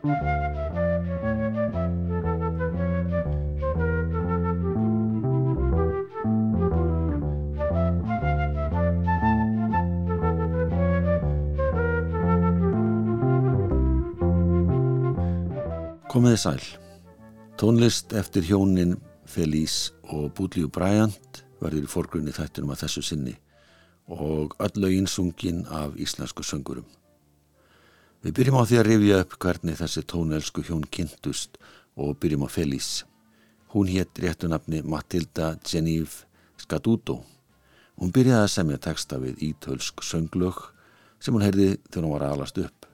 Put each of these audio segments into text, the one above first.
Komiði sæl. Tónlist eftir hjónin Felice og Búdlíu Bryant verður í fórgrunni þættunum að þessu sinni og öll lögin sungin af íslensku söngurum. Við byrjum á því að rifja upp hvernig þessi tónelsku hjón kynntust og byrjum á Felice. Hún hétt réttunafni Matilda Genevieve Scaduto. Hún byrjaði að semja texta við ítölsk sönglög sem hún heyrði þegar hún var aðlast upp.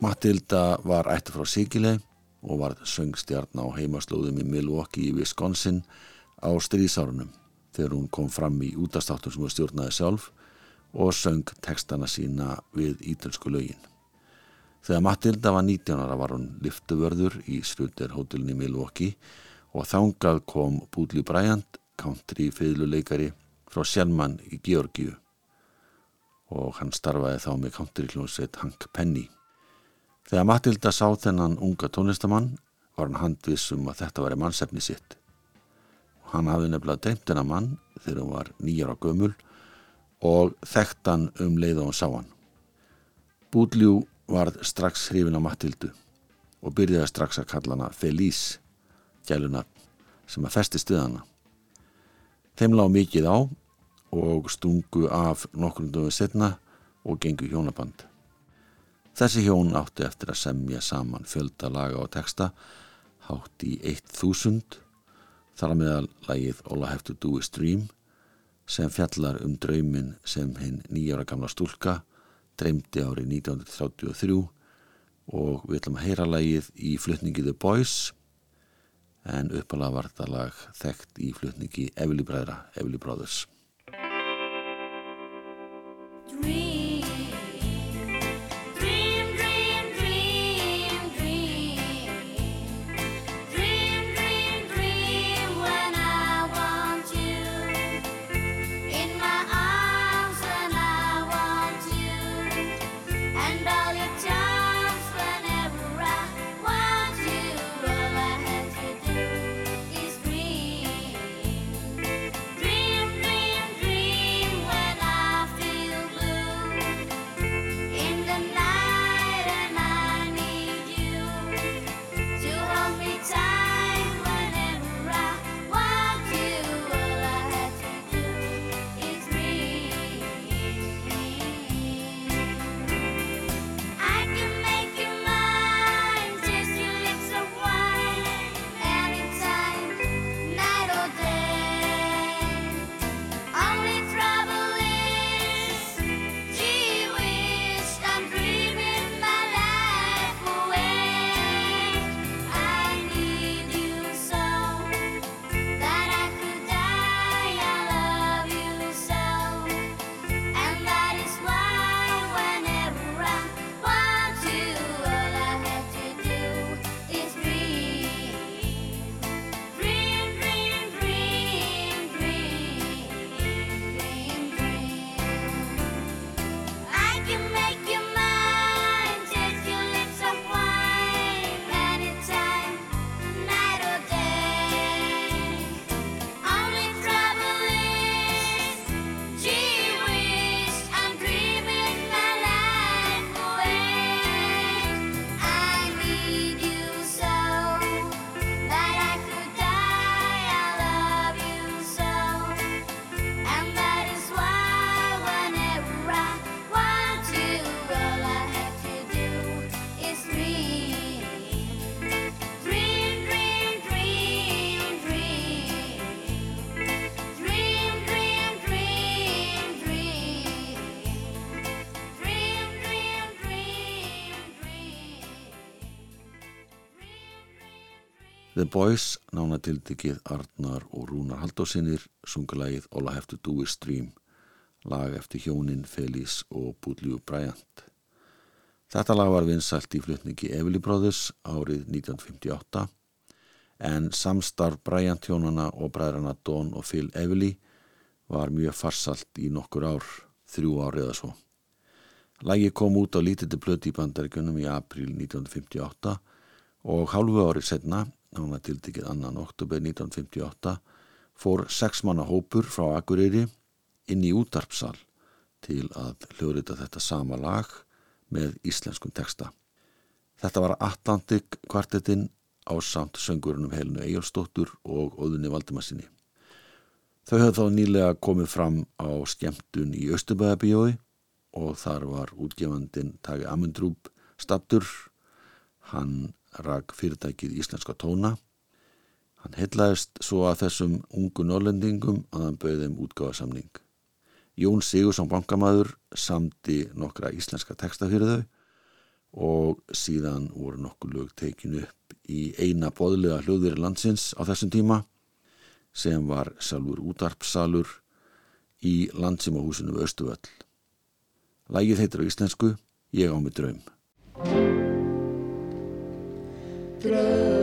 Matilda var ætti frá Sigileg og var söngstjarn á heimaslóðum í Milwaukee í Wisconsin á stríðsárunum þegar hún kom fram í útastáttum sem hún stjórnaði sjálf og söng tekstana sína við ítölsku lögin. Þegar Matilda var 19 ára var hún liftuvörður í í Milwaukee og þángað kom Búdli Bryant, country fiðluleikari frá Sjelman í Georgiu og hann starfaði þá með country hljómsveit Hank Penny. Þegar Matilda sá þennan unga tónlistamann var hann handvissum að þetta væri mannsefni sitt. Hann hafði nefnilega dreimt hennar mann þegar hann var nýjar á gömul og þekkt hann um leið og hann sá hann. Búdljú varð strax hrifin á Matildu og byrjaði strax að kalla hana Felice, gæluna sem að festi stuðana. Þeim lág mikið á og stungu af nokkrum dögum setna og gengu hjónaband. Þessi hjón átti eftir að semja saman fjölda laga og texta hátt í 1000 þar meðal lagið All I Have To Do Is Dream sem fjallar um draumin sem hinn nýjára gamla stúlka dreymdi árið 1933 og við ætlum að heyra lagið í flutningi The Boys en uppala var þetta lag þekkt í flutningi Evili Bræðra, Evili Brothers. Dream The Boys, nánatildikið Arnar og Rúnar Haldósinnir, sungulægið All I Have To Do Is Dream, lag eftir hjónin Félix og Búdljú Bryant. Þetta lag var vinsalt í flutningi Evili Brothers árið 1958 en samstarf Bryant hjónana og bræðrana Don og Phil Evili var mjög farsalt í nokkur ár, þrjú árið eða svo. Lægi kom út á lítildi blöti í bandaríkunum í april 1958 og hálfu árið setna, nána tildikið annan oktober 1958, fór sexmanna hópur frá Akureyri inn í útarpsal til að hljóðrita þetta sama lag með íslenskum texta. Þetta var Atlantik kvartetinn á samt söngurunum Helinu Ejálsdóttur og Óðunni Valdimarsinni. Þau höfðu þá nýlega komið fram á skemmtun í Östubæðabíjói og þar var útgefandin Tagi Amundrúp stattur. Hann rak fyrirtækið Íslenska tóna. Hann heitlaðist svo að þessum ungu norlendingum að hann bauði um útgáðasamning. Jón Sigursson bankamæður samti nokkra íslenska texta fyrir þau og síðan voru nokkuð lög tekinu upp í eina boðlega hljóðveri landsins á þessum tíma sem var sjálfur útarpsalur í landsimahúsinu Östuvöll. Lægið heitir á íslensku Ég á mig draum. Helena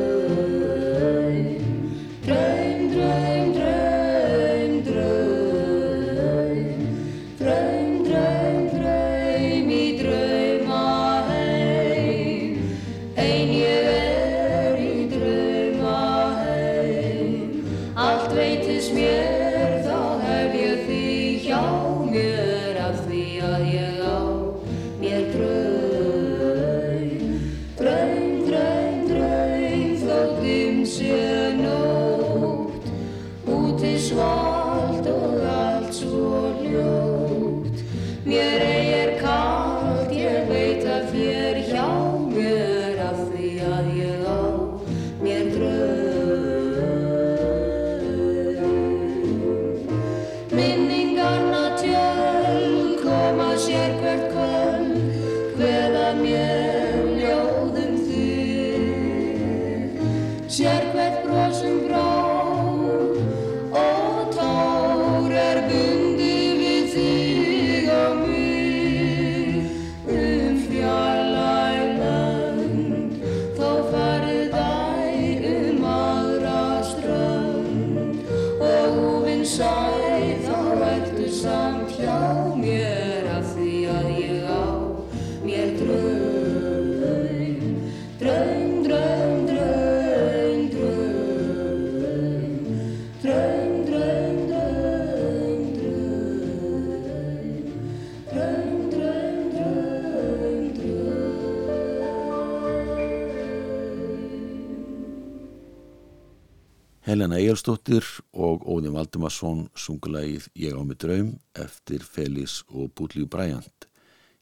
Egilstóttir og Óðin Valdimarsson sungulegið Ég á mig draum eftir Félix og Bútlíu Bræjant.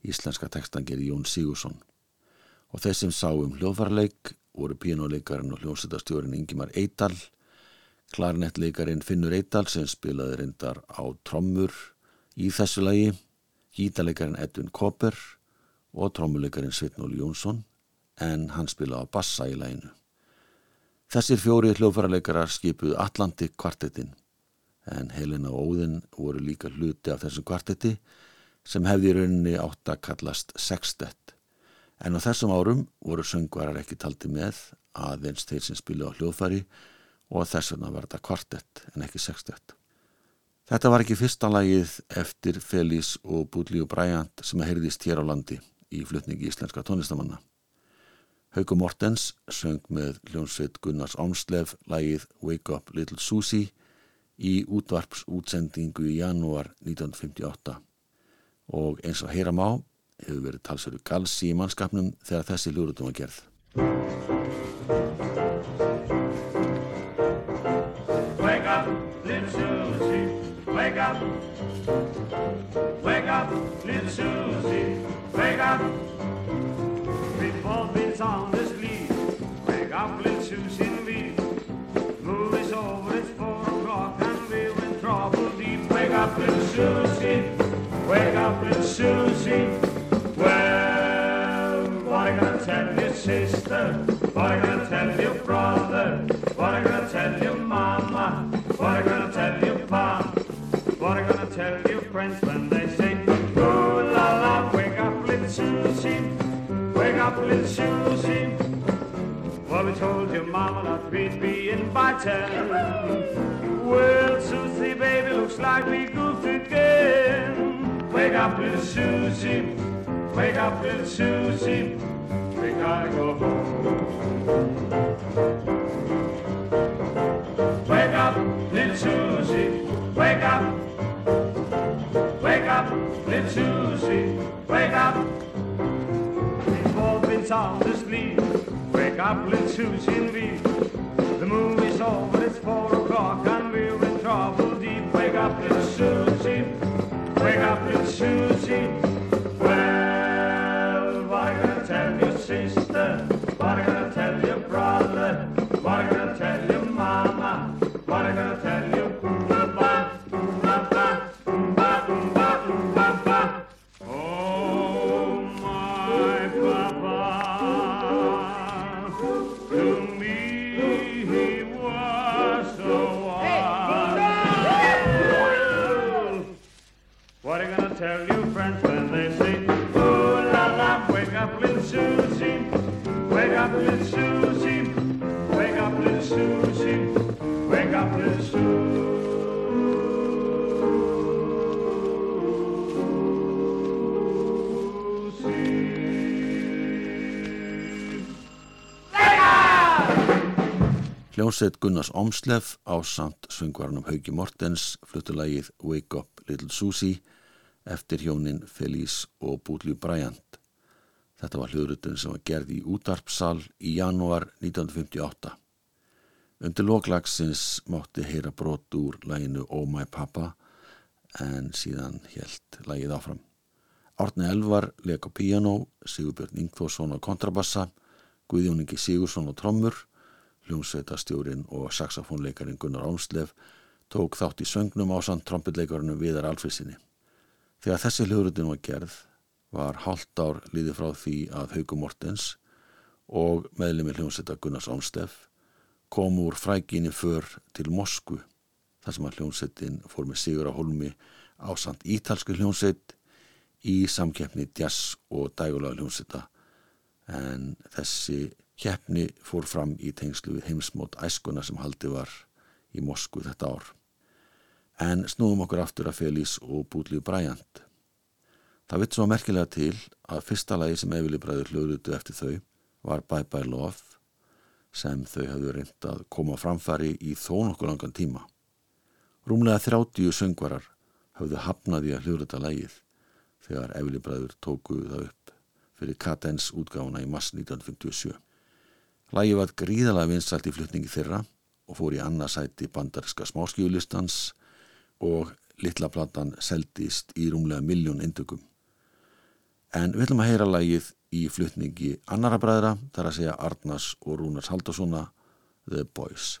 Íslenska tekstan gerði Jón Sigursson. Og þeir sem sá um hljóðfarleik voru pínuleikarin og hljómsættastjórin Ingimar Eidal, klarnettleikarin Finnur Eidal sem spilaði reyndar á trommur í þessu lagi, gítaleikarin Edvin Kopper og trommuleikarin Svitnóli Jónsson en hann spilaði á bassa í læginu. Þessir fjóri hljóðfærarleikarar skipuð Atlantik kvartetin en Helena og Óðinn voru líka hluti af þessum kvarteti sem hefði í rauninni átt að kallast sextett. En á þessum árum voru söngvarar ekki taldi með aðeins þeir sem spilu á hljóðfæri og þess vegna var þetta kvartett en ekki sextett. Þetta var ekki fyrsta lagið eftir Félix og Budli og Bryant sem heyrðist hér á landi í flutningi íslenska tónlistamanna. Hauku Mortens söng með hljónsveit Gunnars Ámslef lægið Wake Up Little Susie í útvarps útsendingu í janúar 1958 og eins og heyra má hefur verið talsveru galsi í mannskapnum þegar þessi lúrutum var gerð. Wake up little Susie, wake up. Wake up little Susie, wake up Wake up, little Susan Lee. Movie's over, it's four o'clock, and we're in trouble deep. Wake up, little Susie. Wake up, little Susie. Well, what I gonna tell your sister? What I gonna tell your brother? What I gonna tell your mama? What I gonna tell your pa? What I gonna tell Susie. Well, we told your mama that we'd be in by ten. Well, Susie, baby, looks like we goofed again. Wake up, little Susie. Wake up, little Susie, we gotta go home. Wake up, little Susie, wake up. Wake up, little Susie, wake up. We've all been sound asleep. Wake up, little Susie and me. The movie's over, it's four o'clock and we're in trouble deep. Wake up, little Susie, wake up, little Susie. Hljónsveit Gunnars Omslef á samt söngvarnum Hauki Mortens fluttulægið Wake Up Little Susie eftir hjónin Felice og Búdljú Bryant. Þetta var hljóðrutun sem var gerð í útarpsal í janúar 1958. Undir loklagsins mátti heyra brot úr læginu Oh My Papa en síðan helt lægið áfram. Árni Elvar leik á piano, Sigurbjörn Ingþórsson á kontrabassa, Guðjóningi Sigursson á trommur, hljómsveitastjórin og saxofónleikarin Gunnar Ámslef tók þátt í söngnum á samt trompetleikarinu Viðar Alfrissinni. Þegar þessi hljóðrutin var gerð var hálft ár líði frá því að Hauku Mortens og meðlemi hljómsveita Gunnars Ámslef kom úr frækinni för til Mosku þar sem að hljómsveitin fór með sigur á holmi á samt ítalsku hljómsveit í samkeppni jazz og dægulega hljómsveita en þessi keppni fór fram í tengslu við heimsmót æskuna sem haldi var í Mosku þetta ár. En snúum okkur aftur að Félís og Búdlíu Bræjant. Það vitt svo merkilega til að fyrsta lagi sem Evili bræður hljóðutu eftir þau var Bye Bye Love sem þau hafðu reynd að koma framfari í þó nokkuð langan tíma. Rúmlega 30 söngvarar hafðu hafnaði að hljóðuta lagið þegar Evili bræður tókuðu það upp fyrir Katens útgáfuna í mass 1957. Lægi var gríðalega vinsalt í flutningi þeirra og fór í annarsæti bandariska smáskjúlistans og litla platan seldist í rúmlega miljón indökum. En við ætlum að heyra lægið í flutningi annara bræðra, þar að segja Arnars og Rúnars Haldurssona, The Boys.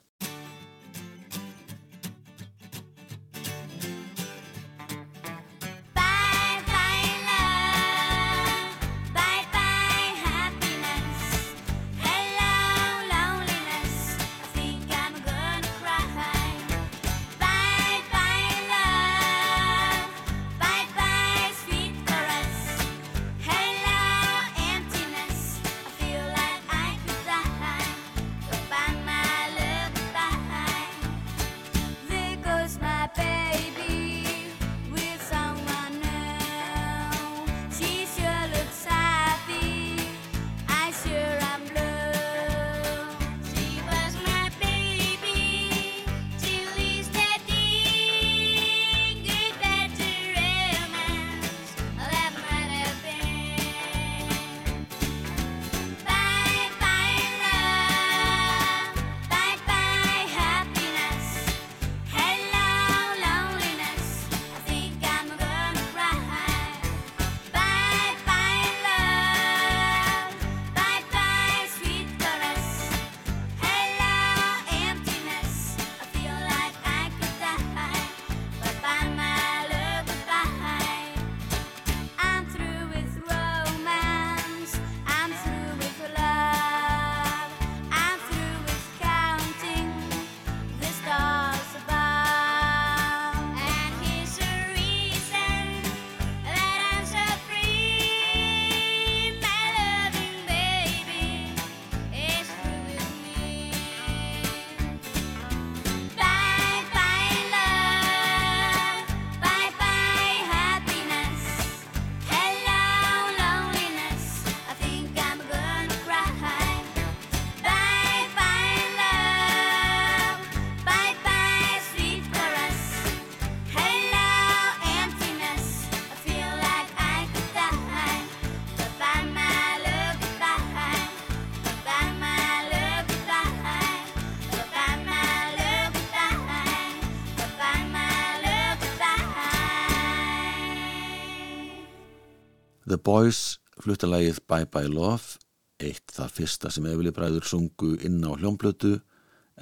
Boys fluttalagið Bye Bye Love, eitt það fyrsta sem Efili bræður sungu inn á hljómblötu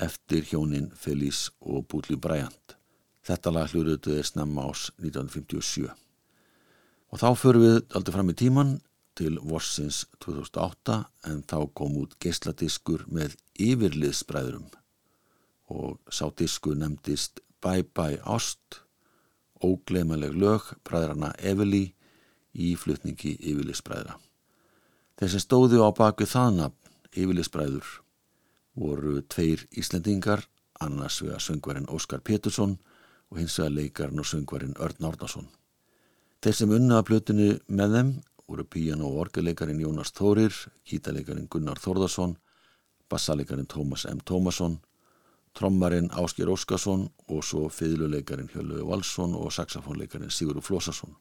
eftir hjónin Felice og Búli Bryant. Þetta lag hljóruðuði snemma ás 1957. Og þá förum við aldrei fram í tíman til vorsins 2008 en þá kom út geisladiskur með yfirliðsbræðurum og sá disku nefndist Bye Bye Ást, óglemaleg lög bræðrana Eveli í flutningi yfirliðsbræðra. Þeir sem stóðu á bakvið það nafn yfirliðsbræður voru tveir Íslendingar, annars vega söngvarinn Óskar Pétursson og hins vega leikarinn og söngvarinn Örn Árnason. Þeir sem unna að plötinu með þeim voru píjan og orgeleikarin Jónas Þórir, kítaleikarin Gunnar Þórðarsson, bassaleikarin Tómas M. Tómasson, trommarin Áskir Óskarsson og svo fiðluleikarin Hjöllu Valsson og saxofónleikarin Sigurður Flósasson.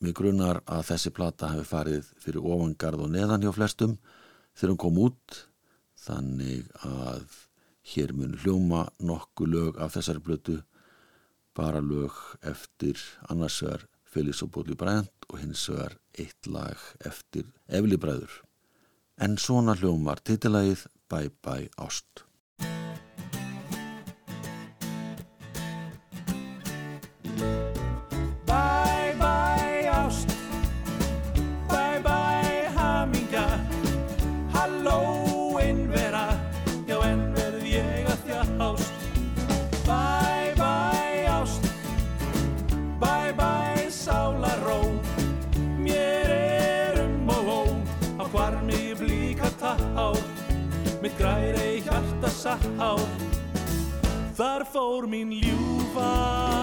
Mér grunnar að þessi plata hefur farið fyrir ofangarð og neðan hjá flestum þegar hún kom út þannig að hér mun hljóma nokku lög af þessari blötu bara lög eftir annars vegar Félix og Bóli Brænt og hins vegar eitt lag eftir Efli Bræður. En svona hljómar titilagið Bye Bye Ást. Hjarta sár Þar fór mín ljúfa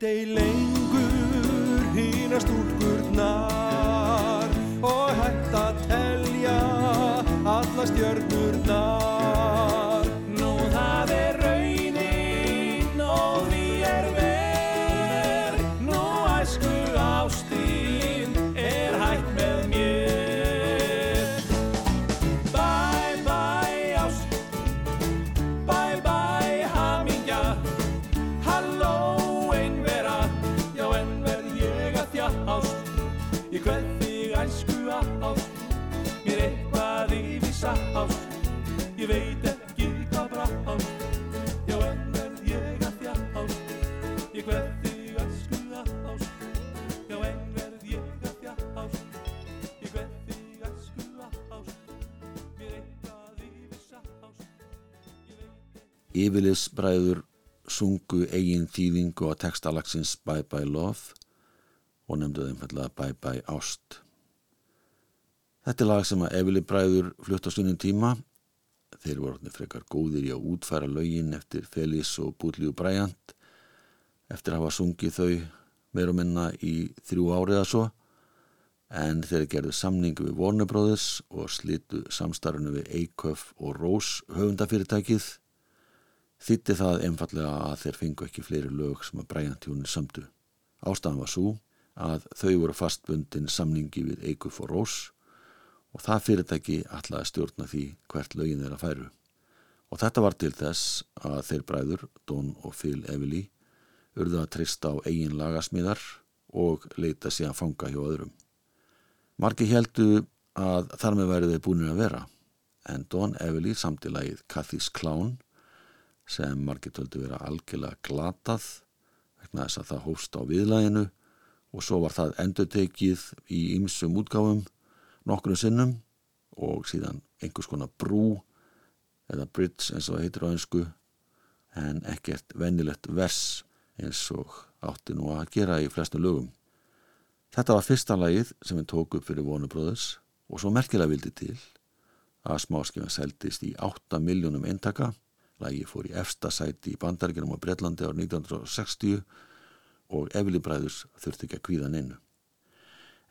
Ei lengur hína stúlkurnar og hætt að telja alla stjörnurnar. Yfirliðsbræður sungu eigin þýðingu á textalagsins Bye Bye Love og nefndu þeim fallega Bye Bye Ást. Þetta er lag sem að Yfirliðsbræður flutt á sunnum tíma. Þeir voru orðnir frekar góðir í að útfæra lögin eftir Félix og Bútlíu Bræjant eftir að hafa sungið þau meir og minna í þrjú árið að svo en þeir gerðu samningu við Warner Brothers og slitu samstarfinu við Eikoff og Rose höfundafyrirtækið þýtti það einfallega að þeir fengu ekki fleiri lög sem að Brian tjónin samdu. Ástæðan var svo að þau voru fastbundin samningi við Eikoff og Rose og það fyrirtæki að stjórna því hvert lögin þeirra færu. Og þetta var til þess að þeir bræður, Don og Phil Evely, urðu að treysta á eigin lagasmíðar og leita síðan fanga hjá öðrum. Margi heldu að þar með væri þeir búinir að vera, en Don Evely samti lagið Cathy's Clown sem margi töldu vera algjörlega glatað vegna þess að það hófst á viðlæginu og svo var það endurtekið í ymsum útgáfum nokkrum sinnum og síðan einhvers konar brú eða bridge eins og það heitir á einsku en ekkert venjulegt vers eins og átti nú að gera í flestum lögum. Þetta var fyrsta lagið sem við tók upp fyrir vonubróðus og svo merkilega vildi til að smáskjöfum seldist í 8 miljónum eintaka. Lagið fór í efsta sæti í bandaríkjum á Breitlandi ár 1960 og Efili Bræðurs þurfti ekki að kvíða neinu.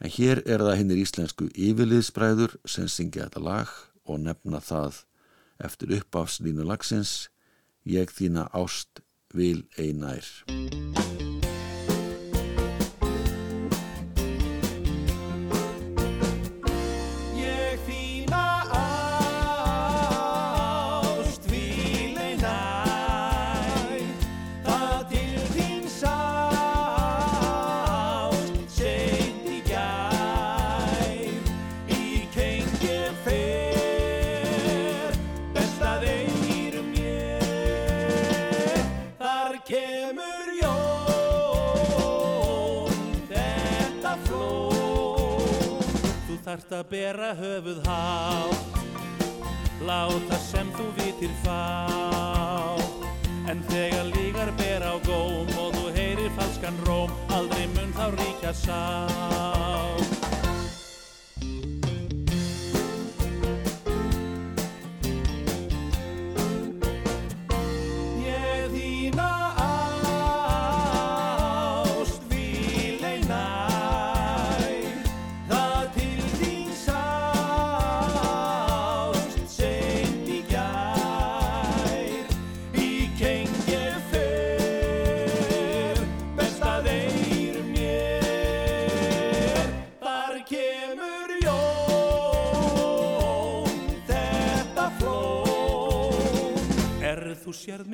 En hér er það hinnir íslensku yfirliðsbræður sem syngja þetta lag og nefna það eftir uppafslínu lagsins Ég þína ást vil einær. Þú þarft að bera höfuð há Láta sem þú vitir fá. En þegar lígar ber á góm Og þú heyrir falskan róm Aldrei mun þá ríkja sá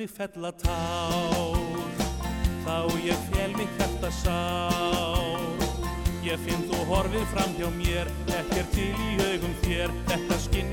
mig fella tár. Þá ég fel mig þetta sár. Ég finn þú horfið fram hjá mér Ekkert til í augum þér. Þetta skinn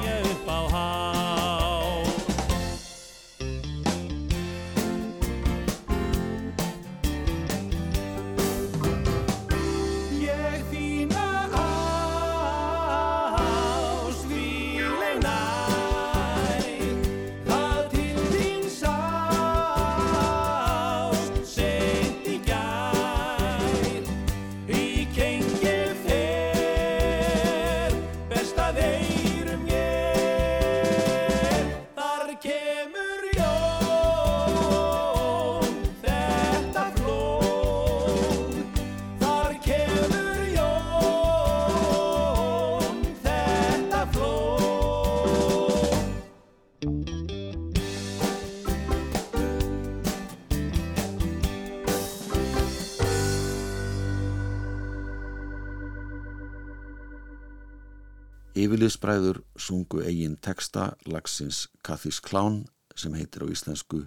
Yfirliðsbræður sungu eigin texta lagsins Kathis Klán sem heitir á íslensku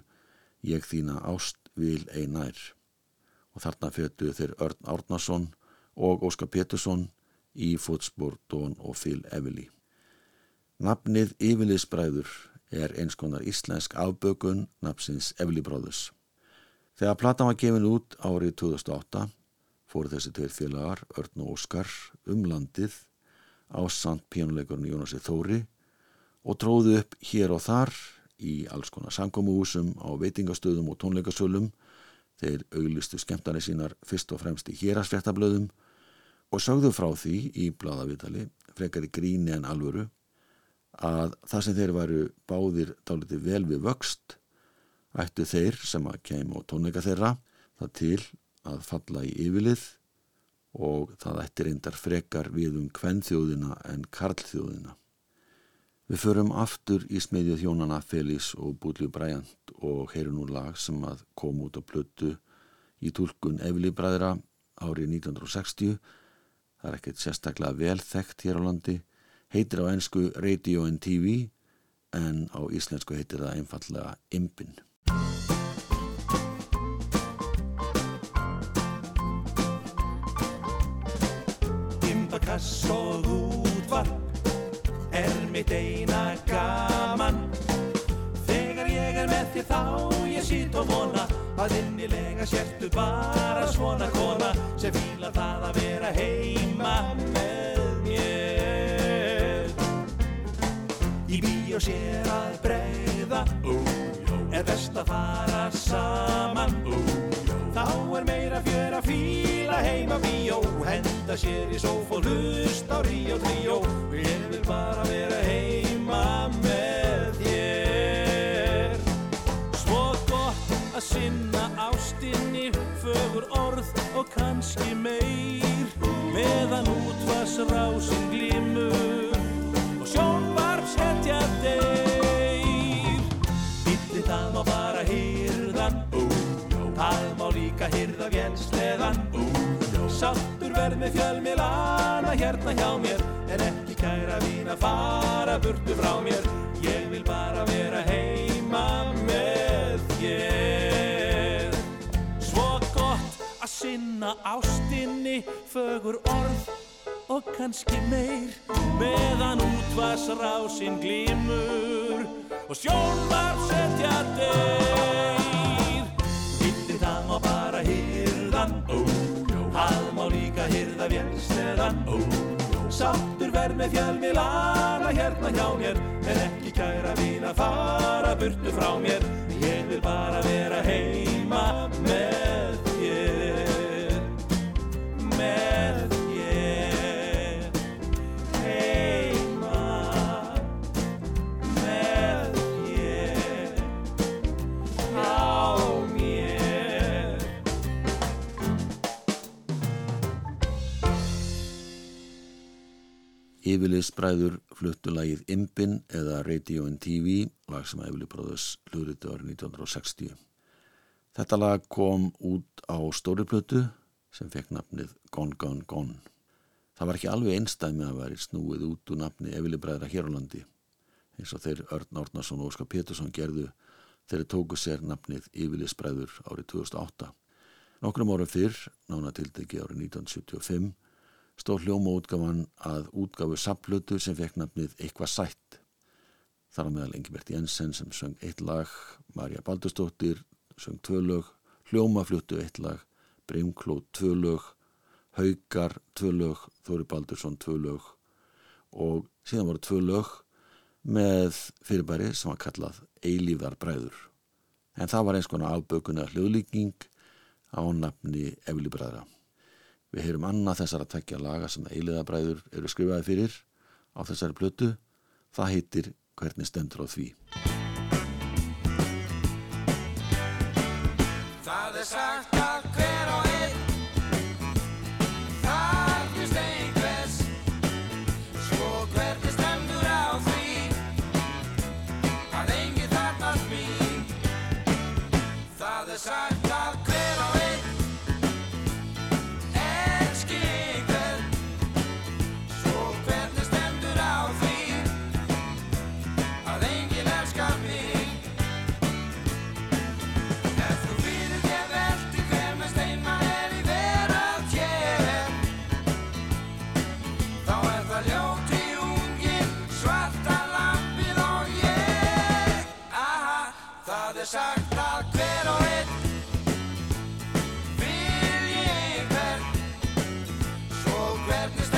Ég þína ást vil einær og þarna fötu þeir Örn Árnason og Óskar Pétursson í fótspor Dón og Phil Evely. Nafnið Yfirliðsbræður er eins konar íslensk afbökun nafnsins Evely Brothers. Þegar platan var gefin út árið 2008 fóru þessi tveir félagar, Örn og Óskar, um landið á samt pínuleikurinn Jónasi Þóri og tróðu upp hér og þar í alls konar samkomuhúsum á veitingastöðum og tónleikasölum. Þeir auglistu skemmtari sínar fyrst og fremst í hérasfréttablöðum og sögðu frá því í bladavitali frekar í gríni en alvöru að það sem þeir væru báðir dálítið vel við vöxt ættu þeir sem að kem og tónleika þeirra það til að falla í yfirlið og það ætti reyndar frekar við um kvennþjóðina en karlþjóðina. Við förum aftur í smiðju þjónana Félix og Búlju Bræjant og heyrum nú lag sem að kom út á plötu í tólkun Efli Bræðra árið 1960. Það er ekkert sérstaklega vel þekkt hér á landi. Heitir á ennsku Radio and TV en á íslensku heitir það einfallega Imbin. Imbakass og útvarp er mitt eina gaman. Þegar ég er með þér þá ég sýt og vona að innilega sértu bara svona kona sem fíla það að vera heima með mér. Í bíó sér að breyða er best að fara saman Þá er meira fjör að fíla heima bíó. Henda sér í sóf og hlust á Tríó. Og ég vil bara vera heima með þér. Svo gott að sinna ástinni Fögur orð og kannski meir. Meðan útvarsrásin glímur Og sjónvarps hetja deyr. Hilli það má bara hýrðan Það má líka hýrða vélsleðan. Sáttur verð með fjölmilana hérna hjá mér. En ekki kæra vín að fara burtu frá mér. Ég vil bara vera heima með þér. Svo gott að sinna ástinni Fögur orð og kannski meir. Meðan útvarsrásin glímur Og sjónvarp setja deyr Sáttur verð með fjölmilana hérna hjá mér. En ekki kæra vín að fara burtu frá mér. Ég vil bara vera heima með Yfirlis bræður fluttu lagið Imbin eða Radio and TV, lag sem Yfirli bróðus hluriti árið 1960. Þetta lag kom út á stóriplötu sem fekk nafnið Gone Gone Gone. Það var ekki alveg einstæmi að veri snúið út úr nafni Yfirli bræðra hér á landi, eins og þeir Örn Árnason og Óskar Pétursson gerðu þeir tóku sér nafnið Yfirlis bræður árið 2008. Nokkrum árum fyrr, nána tildegi árið 1975, stóð hljóma útgáfan að útgáfu sapplötu sem fekk nafnið Eitthvað sætt. Þar á meðal Engibert Jensen sem söng eitt lag, Marja Baldurstóttir söng tvö lög, Hljóma fluttu eitt lag, Brimkló tvö lög, Haukar tvö lög, Þóri Baldursson tvö lög og síðan voru tvö lög með fyrirbæri sem var kallað Eilífðar bræður. En það var eins konar afbökunar hljóðlíking á nafni Efli bræðra. Við heyrum annað þessara tvekja laga sem eiliðabræður eru skrifaði fyrir á þessari plötu. Það heitir Hvernig stendur á því. Svo hvernig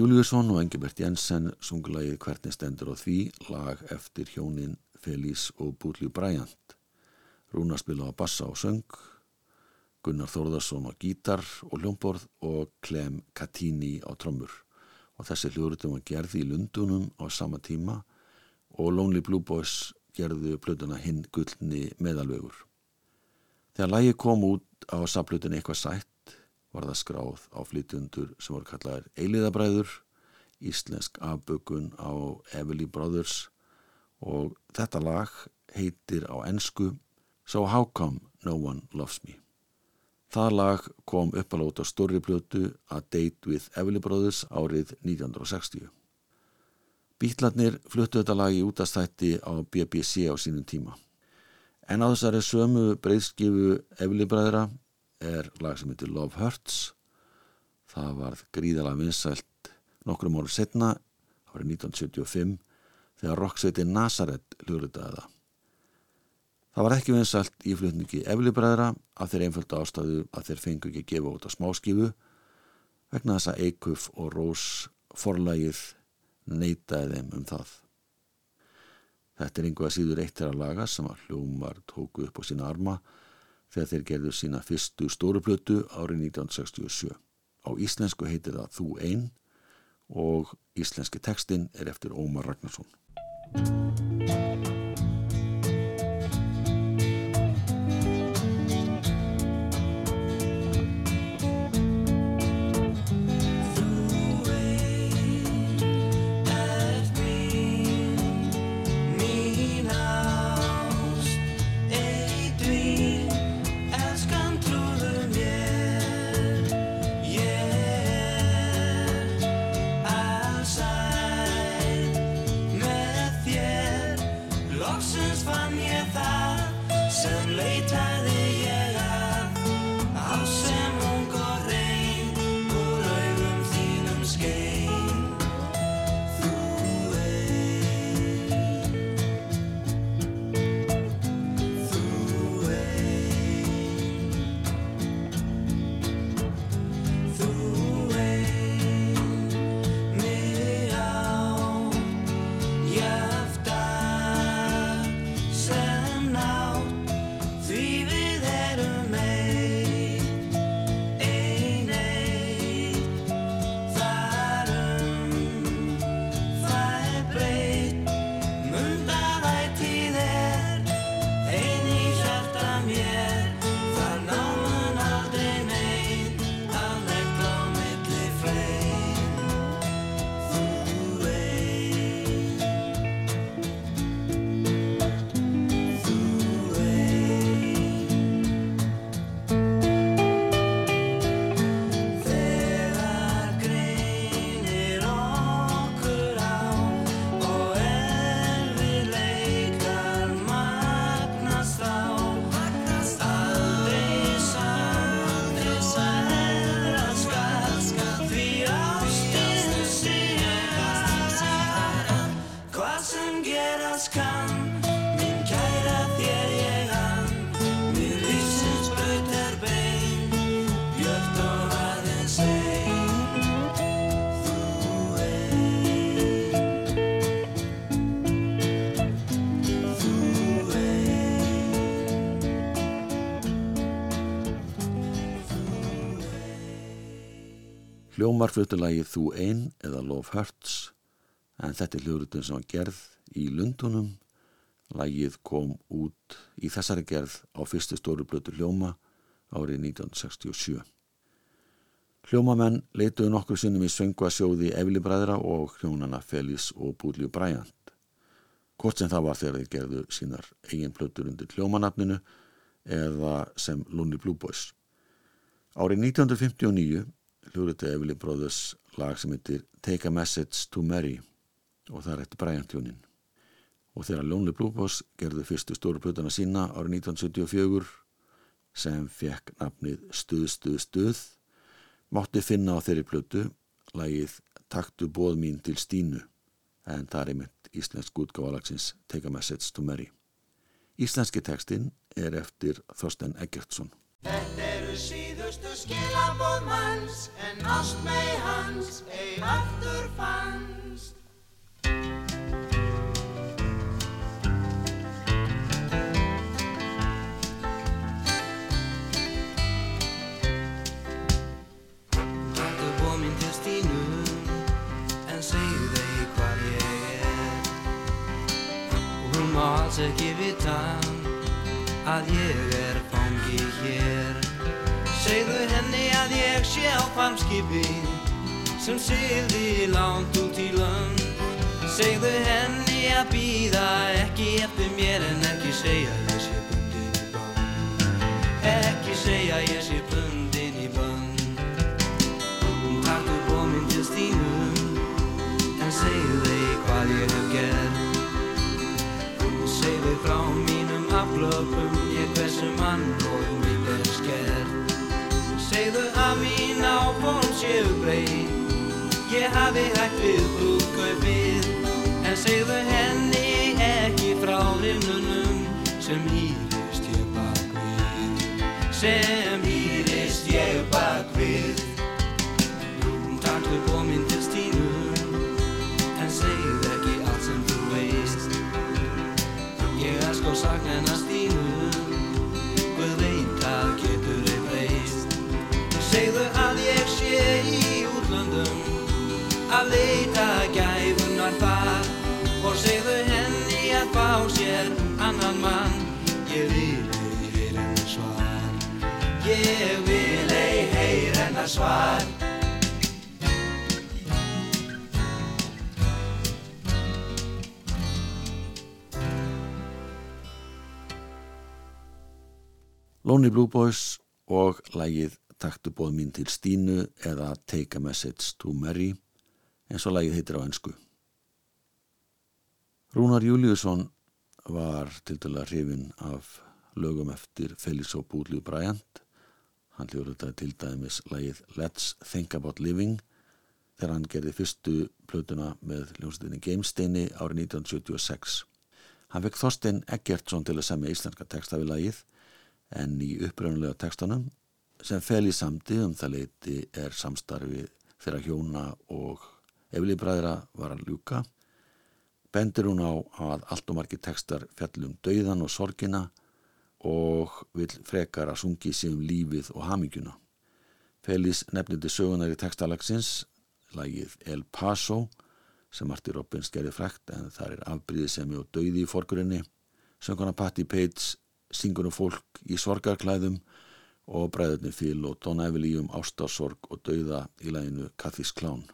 Júliusson og Engibert Jensen sungulagið Hvernig stendur á því lag eftir hjónin Félís og Búrljú Bræjant. Rúnar spilaði bassa og söng, Gunnar Þórðarsson á gítar og hljómborð og Clem Catini á trommur. Og þessi hljórutum var gerði í Lundunum á sama tíma og Lonely Blue Boys gerðu plötuna hinn gullni meðalvegur. Þegar lægi kom út á saplutin eitthvað sætt var það skráð á flytjundur sem voru kallaðir Eiliðabræður, íslensk afbökun á Everly Brothers og þetta lag heitir á ensku So How Come No One Loves Me. Það lag kom uppalót á stórri plötu A Date with Everly Brothers árið 1960. Bítlarnir fluttu þetta lag í útastætti á BBC á sínum tíma. En á þessari sömu breyðskifu Everly bræðra er lag sem heitir Love Hurts. Það varð gríðalega vinsælt nokkrum ára setna, árið 1975, þegar rocksveitin Nazareth hljóðritaði það. Það var ekki vinsælt í flutningi eflibræðra af þeir einföldu ástæðu að þeir fengu ekki að gefa út á smáskifu vegna þess að Eikuf og Rós forlægið neitaði þeim um það. Þetta er einhverja síður eitt þeirra laga sem að hljómar tóku upp á sína arma þegar þeir gerðu sína fyrstu stóruplötu árið 1967. Á íslensku heitir það Þú einn og íslenski textin er eftir Ómar Ragnarsson. Hljómar flutulagið Þú ein eða Love Hurts en þetta er hljóðrutun sem var gerð í Lundunum. Lagið kom út í þessari gerð á fyrstu stóru blötu hljóma árið 1967. Hljómamenn leituðu nokkur sinnum í söngvasjóði Efli Bræðra og hljónana Félix og Búdljú Bræjant. Hvort sem það var þegar þeir gerðu sínar eigin plötur undir hljómanafninu eða sem Lunni Blue Boys. Árið 1959 hljóðriti Efli Brothers lag sem heitir Take a Message to Mary og það er eftir Bræjant hjónin. Og þegar Lonely Blue Boys gerðu fyrstu stóru plötuna sína árið 1974 sem fekk nafnið Stuð, Stuð, Stuð mátti finna á þeirri plötu lagið Taktu bóð mín til Stínu en það er einmitt íslensk útgáfalagsins Take a Message to Mary. Íslenski tekstinn er eftir Þorsten Eggertsson. Skilabóð manns en ástmei hans ei aftur fannst. Bóð mín til Stínu en segju þegi hvar ég er. ekki vita að ég er fangi hér Segðu henni að ég sé á farmskipi sem sigði langt út í lönd. Segðu henni að býða ekki eftir mér en ekki segja ég sé bundin í bönn Ekki segja ég sé bundin í bönn Hún takk upp og minn til Stínu en segðu þig hvað ég hef gert. Segðu frá mínum aflöpum ég hversu mann séu breyt Ég hafi hægt við brúðkaupið En segðu henni fá sér annan mann. Ég vil ei heyra hennar svar. Ég vil ei heyra hennar svar. Lonely Blue Boys og lægið Taktu bóð mín til Stínu eða Take a Message to Mary eins og lægið heitir á ennsku. Rúnar Júliusson var til dæla hrifin af lögum eftir Felix og Búdlíu Bryant. Hann hljóður þetta til dæmis lægið Let's Think About Living þegar hann gerði fyrstu plötuna með hljómsveitinni Gamesteini árið 1976. Hann fekk Þorstein Eggertsson til að semja íslenska texta við lægið en í uppröðunlega textanum sem fel í samdi um það leiti er samstarfi þeirra hjóna og eflibræðra var að ljúka. Bendir hún á að allt og margir textar fjallum dauðan og sorgina og vil frekar að sungi sig um lífið og hamingjuna. Félís nefnindi sögunar í textalagsins, lagið El Paso, sem Marti Robbins gerði frækt en það er afbríðisemi og dauði í forgrunni. Sönguna Patti Page syngur um fólk í sorgarklæðum og bræðurni Phil og Don Everly um ástásorg og dauða í læginu Kathis Klán.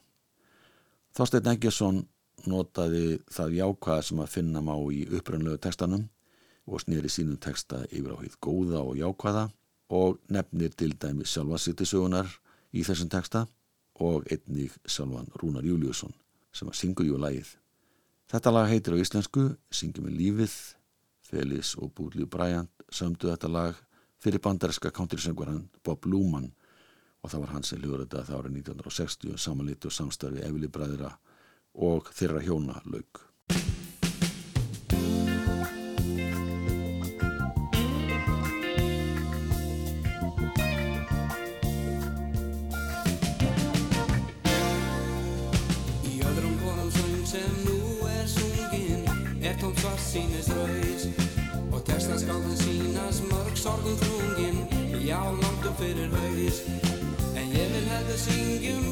Þorstein Eggesson notaði það jákvæða sem að finna má í upprönnlegu textanum og snýri sínum texta yfir á hýð góða og jákvæða og nefnir til dæmi sjálfa sittisögunar í þessum texta og einnig sjálfan Rúnar Júliusson sem að syngur jú lægið. Þetta lag heitir á íslensku Syngjum með lífið Felis og Búrlíu Bryant sömdu þetta lag fyrir bandarinska countrysöngvaran Bob Luman og það var hans sem hljóður þetta það árið 1960 samanlíti og samstarfi Efili Bræðra og þeirra hjóna lauk. Í öðrum konum söng sem nú er sungin er tómt svart sínist raus og textan skáldin sínast mörg sorgum þrungin já langt upp fyrir haus en ég vil hefðu syngjum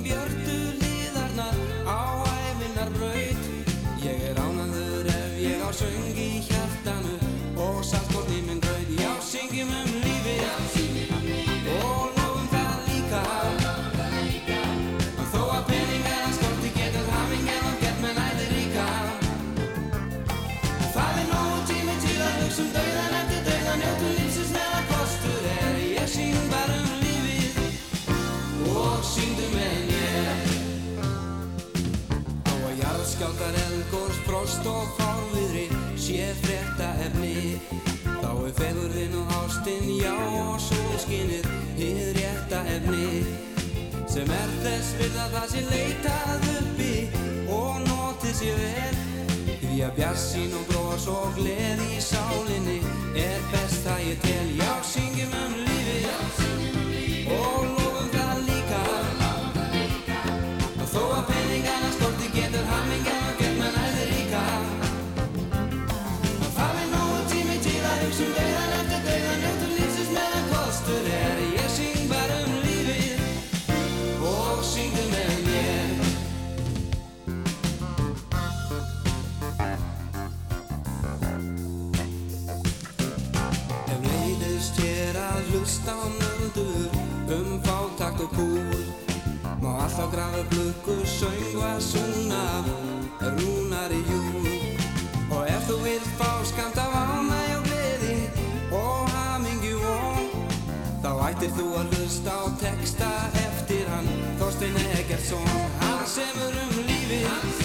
Á að jarðskjáltar eldgórs, frost og fárviðri sé frétta efni. Þá er fegurðin og ástinn, já og sóliskinnið hið rétta efni. Sem er þess við að það sé leitað uppi og notið sé vel. Því að bjarsín og bros og gleð í sálinni er best það ég tel. Já syngjum um nöldur um fátakt og kúl. Má alltaf grafa blökku, söngva, sunna, rúnar í júl. Og ef þú vilt fá skamt af ánæg og gleði og hamingju von Þá ættir þú að hlusta á texta eftir hann Þorstein Eggertsson. Hann semur um lífið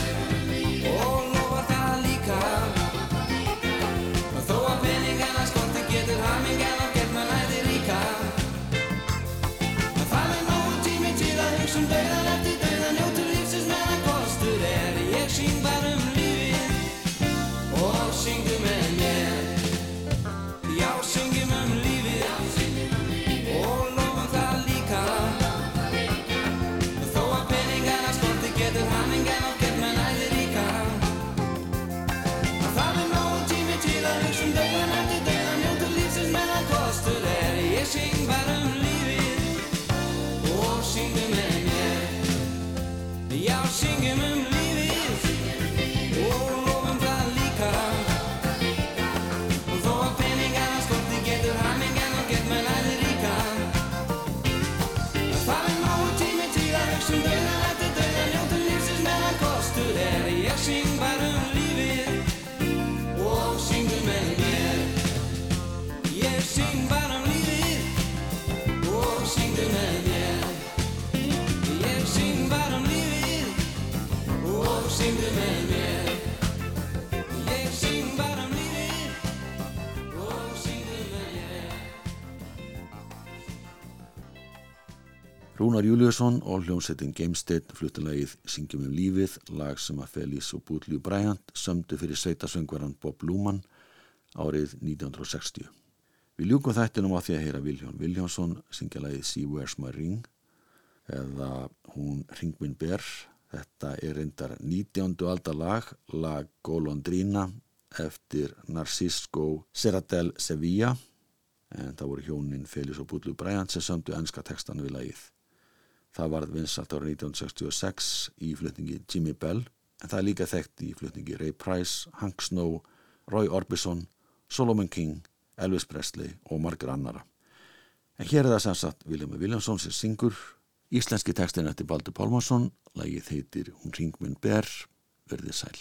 Rúnar Júliusson og hljómsettin Gamestead fluttilagið Syngjum um lífið, lag sem að Félix og Bútlíu Bryant sömdu fyrir sveitasöngvaran Bob Luman árið 1960. Við ljúkum þættinum á því að heyra Viljón Viljónsson syngja lagið See Where's My Ring eða hún Ringminn Ber. Þetta er reyndar 19. aldar lag, lag Golondrina eftir Narcisco Serradell Sevilla en það voru hjónin Félix og Bútlíu Bryant sem sömdu ennska textan við lagið. Það varð vinsalt árið 1966 í flutningi Jimmy Bell en það er líka þekkt í flutningi Ray Price, Hank Snow, Roy Orbison, Solomon King, Elvis Presley og margir annara. En hér er það sem sagt Viljami Viljánsson sem syngur íslenski textin eftir Baldur Pálmarsson, lagið heitir Hún ringminn ber, verðið sæl.